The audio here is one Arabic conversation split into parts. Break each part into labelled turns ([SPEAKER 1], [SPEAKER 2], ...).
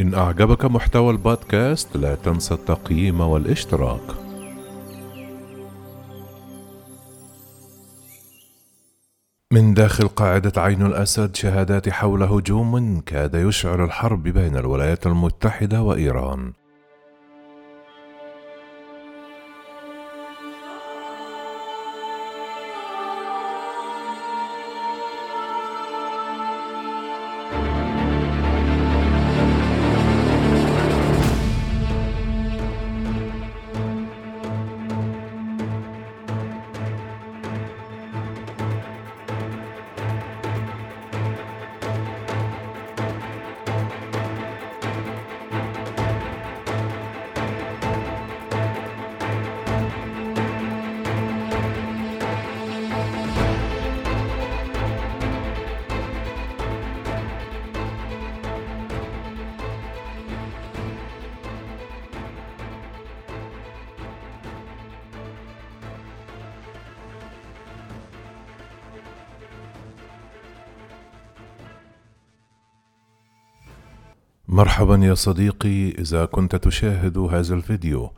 [SPEAKER 1] إن أعجبك محتوى البودكاست لا تنسى التقييم والاشتراك. من داخل قاعدة عين الأسد شهادات حول هجوم كاد يشعل الحرب بين الولايات المتحدة وإيران. مرحبا يا صديقي إذا كنت تشاهد هذا الفيديو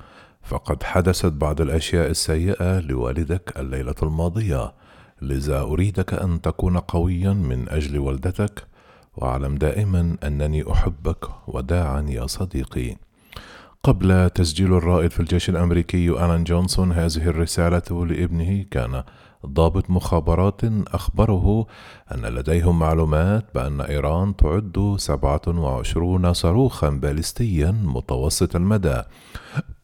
[SPEAKER 1] فقد حدثت بعض الأشياء السيئة لوالدك الليلة الماضية. لذا أريدك أن تكون قويا من أجل والدتك واعلم دائما أنني أحبك وداعا يا صديقي. قبل تسجيل الرائد في الجيش الأمريكي آلان جونسون هذه الرسالة لابنه كان ضابط مخابرات أخبره أن لديهم معلومات بأن إيران تعد 27 صاروخا باليستيا متوسط المدى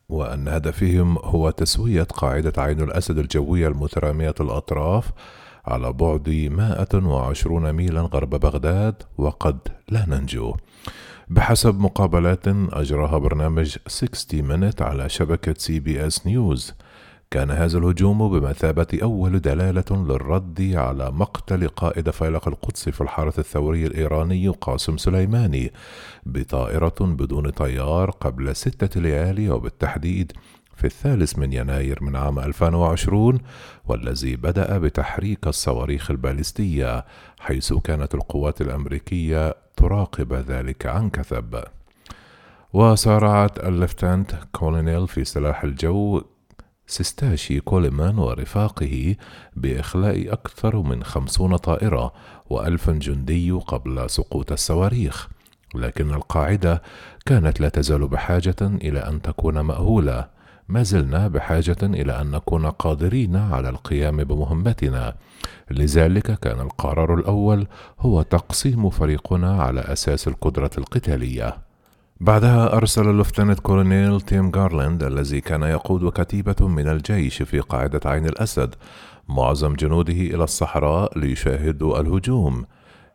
[SPEAKER 1] وأن هدفهم هو تسوية قاعدة عين الأسد الجوية المترامية الأطراف على بعد 120 ميلا غرب بغداد وقد لا ننجو. بحسب مقابلات أجراها برنامج 60 Minutes على شبكة سي بي إس نيوز. كان هذا الهجوم بمثابة أول دلالة للرد على مقتل قائد فيلق القدس في الحرس الثوري الإيراني قاسم سليماني بطائرة بدون طيار قبل ستة ليالي وبالتحديد في الثالث من يناير من عام 2020 والذي بدأ بتحريك الصواريخ البالستية حيث كانت القوات الأمريكية تراقب ذلك عن كثب. وسارعت ال lieutenant colonel في سلاح الجو ستاسي كوليمان ورفاقه بإخلاء أكثر من خمسون طائرة وألف جندي قبل سقوط الصواريخ لكن القاعدة كانت لا تزال بحاجة إلى أن تكون مأهولة. ما زلنا بحاجة إلى أن نكون قادرين على القيام بمهمتنا. لذلك كان القرار الأول هو تقسيم فريقنا على أساس القدرة القتالية. بعدها أرسل اللفتنة كولونيل تيم غارلاند الذي كان يقود كتيبة من الجيش في قاعدة عين الأسد معظم جنوده إلى الصحراء ليشاهدوا الهجوم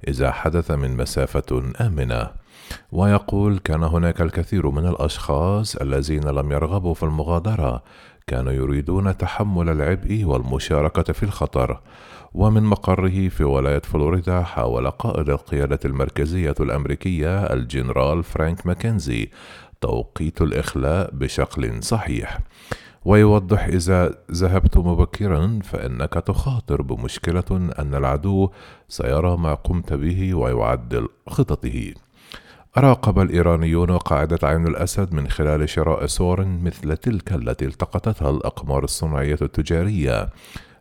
[SPEAKER 1] إذا حدث من مسافة آمنة. ويقول كان هناك الكثير من الأشخاص الذين لم يرغبوا في المغادرة كانوا يريدون تحمل العبء والمشاركة في الخطر. ومن مقره في ولاية فلوريدا حاول قائد القيادة المركزية الأمريكية الجنرال فرانك ماكنزي توقيت الإخلاء بشكل صحيح. ويوضح إذا ذهبت مبكرا فإنك تخاطر بمشكلة أن العدو سيرى ما قمت به ويعدل خططه. راقب الإيرانيون قاعدة عين الأسد من خلال شراء صور مثل تلك التي التقطتها الأقمار الصناعية التجارية.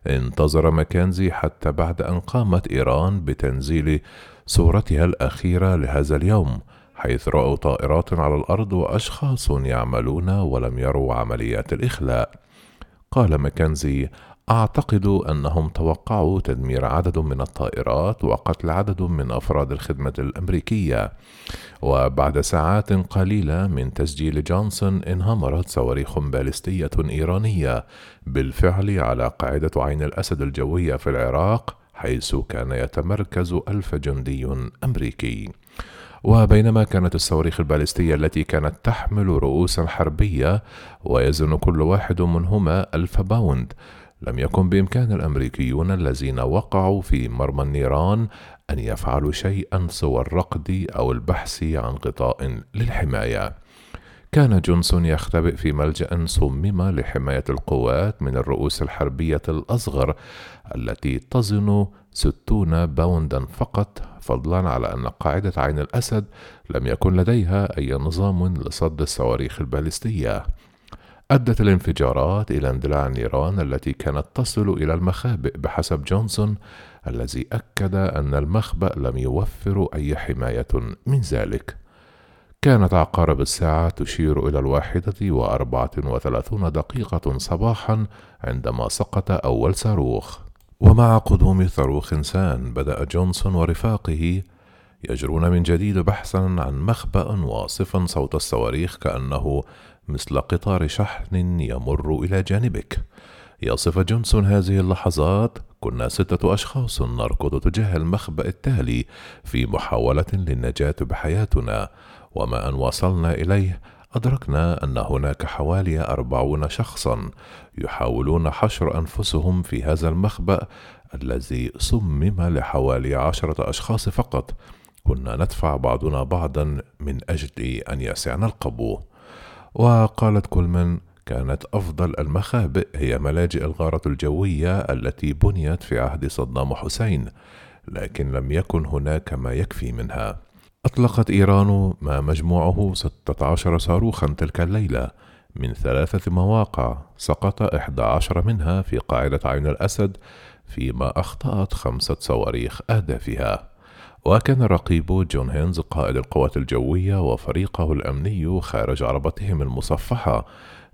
[SPEAKER 1] انتظر ماكنزي حتى بعد أن قامت إيران بتنزيل صورتها الأخيرة لهذا اليوم حيث رأوا طائرات على الأرض وأشخاص يعملون ولم يروا عمليات الإخلاء. قال ماكنزي أعتقد أنهم توقعوا تدمير عدد من الطائرات وقتل عدد من أفراد الخدمة الأمريكية. وبعد ساعات قليلة من تسجيل جونسون انهمرت صواريخ باليستية إيرانية بالفعل على قاعدة عين الأسد الجوية في العراق حيث كان يتمركز ألف جندي أمريكي. وبينما كانت الصواريخ البالستية التي كانت تحمل رؤوسا حربية ويزن كل واحد منهما ألف باوند. لم يكن بإمكان الأمريكيون الذين وقعوا في مرمى النيران أن يفعلوا شيئا سوى الرقد أو البحث عن غطاء للحماية. كان جونسون يختبئ في ملجأ صمم لحماية القوات من الرؤوس الحربية الأصغر التي تزن ستون باوندا فقط فضلا على أن قاعدة عين الأسد لم يكن لديها أي نظام لصد الصواريخ البالستية أدت الانفجارات إلى اندلاع النيران التي كانت تصل إلى المخابئ بحسب جونسون الذي أكد أن المخبأ لم يوفر أي حماية من ذلك. كانت عقارب الساعة تشير إلى الواحدة وأربعة وثلاثون دقيقة صباحا عندما سقط أول صاروخ. ومع قدوم صاروخ ثان بدأ جونسون ورفاقه يجرون من جديد بحثا عن مخبأ واصفا صوت الصواريخ كأنه مثل قطار شحن يمر إلى جانبك. يصف جونسون هذه اللحظات كنا ستة أشخاص نركض تجاه المخبأ التالي في محاولة للنجاة بحياتنا. وما أن وصلنا إليه أدركنا أن هناك حوالي أربعون شخصا يحاولون حشر أنفسهم في هذا المخبأ الذي صمم لحوالي عشرة أشخاص فقط. كنا ندفع بعضنا بعضا من أجل أن يسعنا القبو. وقالت كولمان كانت أفضل المخابئ هي ملاجئ الغارة الجوية التي بنيت في عهد صدام حسين لكن لم يكن هناك ما يكفي منها. أطلقت إيران ما مجموعه 16 صاروخا تلك الليلة من ثلاثة مواقع سقط 11 منها في قاعدة عين الأسد فيما أخطأت خمسة صواريخ أهدافها. وكان الرقيب جون هينز قائد القوات الجوية وفريقه الأمني خارج عربتهم المصفحة.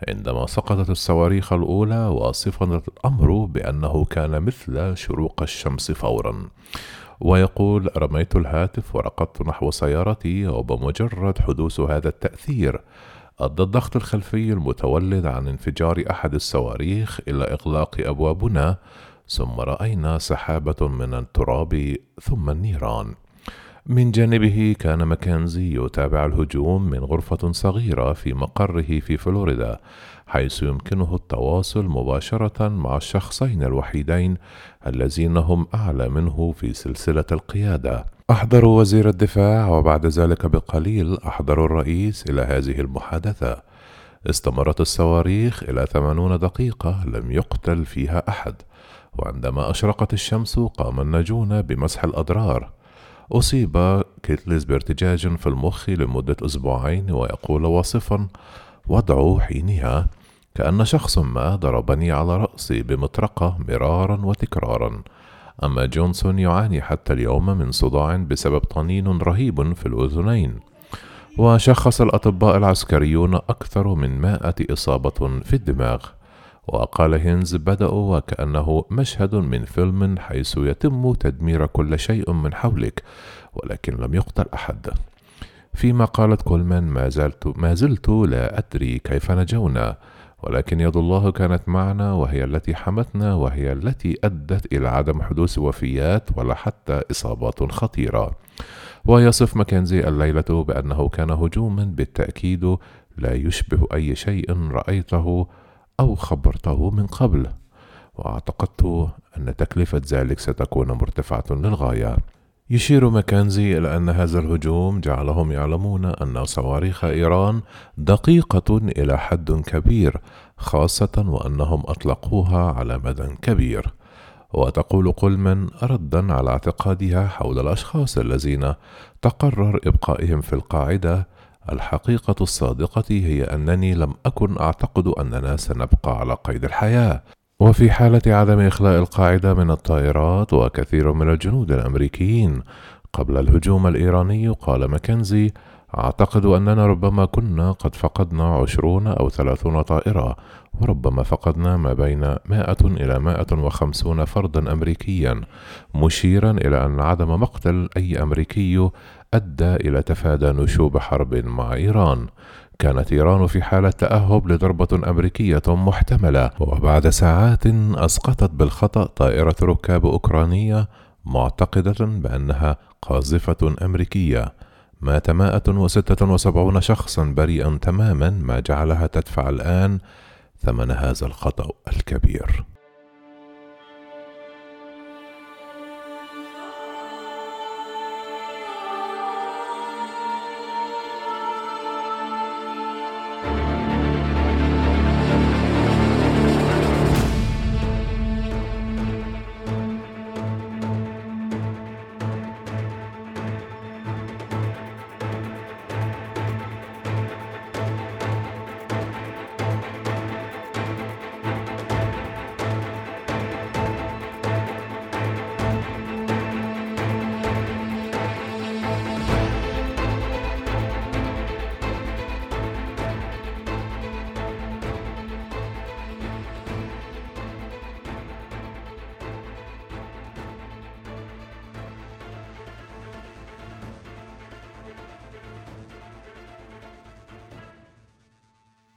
[SPEAKER 1] عندما سقطت الصواريخ الأولى واصفا الأمر بأنه كان مثل شروق الشمس فورا. ويقول رميت الهاتف ورقدت نحو سيارتي وبمجرد حدوث هذا التأثير. أدى الضغط الخلفي المتولد عن انفجار أحد الصواريخ إلى إغلاق أبوابنا ثم رأينا سحابة من التراب ثم النيران. من جانبه كان ماكنزي يتابع الهجوم من غرفة صغيرة في مقره في فلوريدا حيث يمكنه التواصل مباشرة مع الشخصين الوحيدين الذين هم أعلى منه في سلسلة القيادة. أحضروا وزير الدفاع وبعد ذلك بقليل أحضروا الرئيس إلى هذه المحادثة. استمرت الصواريخ إلى ثمانون دقيقة لم يقتل فيها أحد. وعندما أشرقت الشمس قام الناجون بمسح الأضرار. أصيب كيتلز بارتجاج في المخ لمدة أسبوعين ويقول واصفا وضعه حينها. كأن شخص ما ضربني على رأسي بمطرقة مرارا وتكرارا. أما جونسون يعاني حتى اليوم من صداع بسبب طنين رهيب في الأذنين. وشخص الأطباء العسكريون أكثر من مائة إصابة في الدماغ. وقال هينز بدأوا وكأنه مشهد من فيلم حيث يتم تدمير كل شيء من حولك ولكن لم يقتل أحد. فيما قالت كولمان ما زلت, ما زلت لا أدري كيف نجونا ولكن يد الله كانت معنا وهي التي حمتنا وهي التي أدت إلى عدم حدوث وفيات ولا حتى إصابات خطيرة. ويصف ماكنزي الليلة بأنه كان هجوما بالتأكيد لا يشبه أي شيء رأيته أو خبرته من قبل. وأعتقدت أن تكلفة ذلك ستكون مرتفعة للغاية. يشير ماكنزي إلى أن هذا الهجوم جعلهم يعلمون أن صواريخ إيران دقيقة إلى حد كبير خاصة وأنهم أطلقوها على مدى كبير. وتقول قلمن ردا على اعتقادها حول الأشخاص الذين تقرر إبقائهم في القاعدة الحقيقة الصادقة هي أنني لم أكن أعتقد أننا سنبقى على قيد الحياة. وفي حالة عدم إخلاء القاعدة من الطائرات وكثير من الجنود الأمريكيين. قبل الهجوم الإيراني قال ماكنزي أعتقد أننا ربما كنا قد فقدنا عشرون أو ثلاثون طائرة وربما فقدنا ما بين مائة إلى مائة وخمسون فردا أمريكيا مشيرا إلى أن عدم مقتل أي أمريكي أدى إلى تفادى نشوب حرب مع إيران. كانت إيران في حالة تأهب لضربة أمريكية محتملة وبعد ساعات أسقطت بالخطأ طائرة ركاب أوكرانية معتقدة بأنها قاذفة أمريكية. مات 176 شخصا بريئا تماما ما جعلها تدفع الآن ثمن هذا الخطأ الكبير.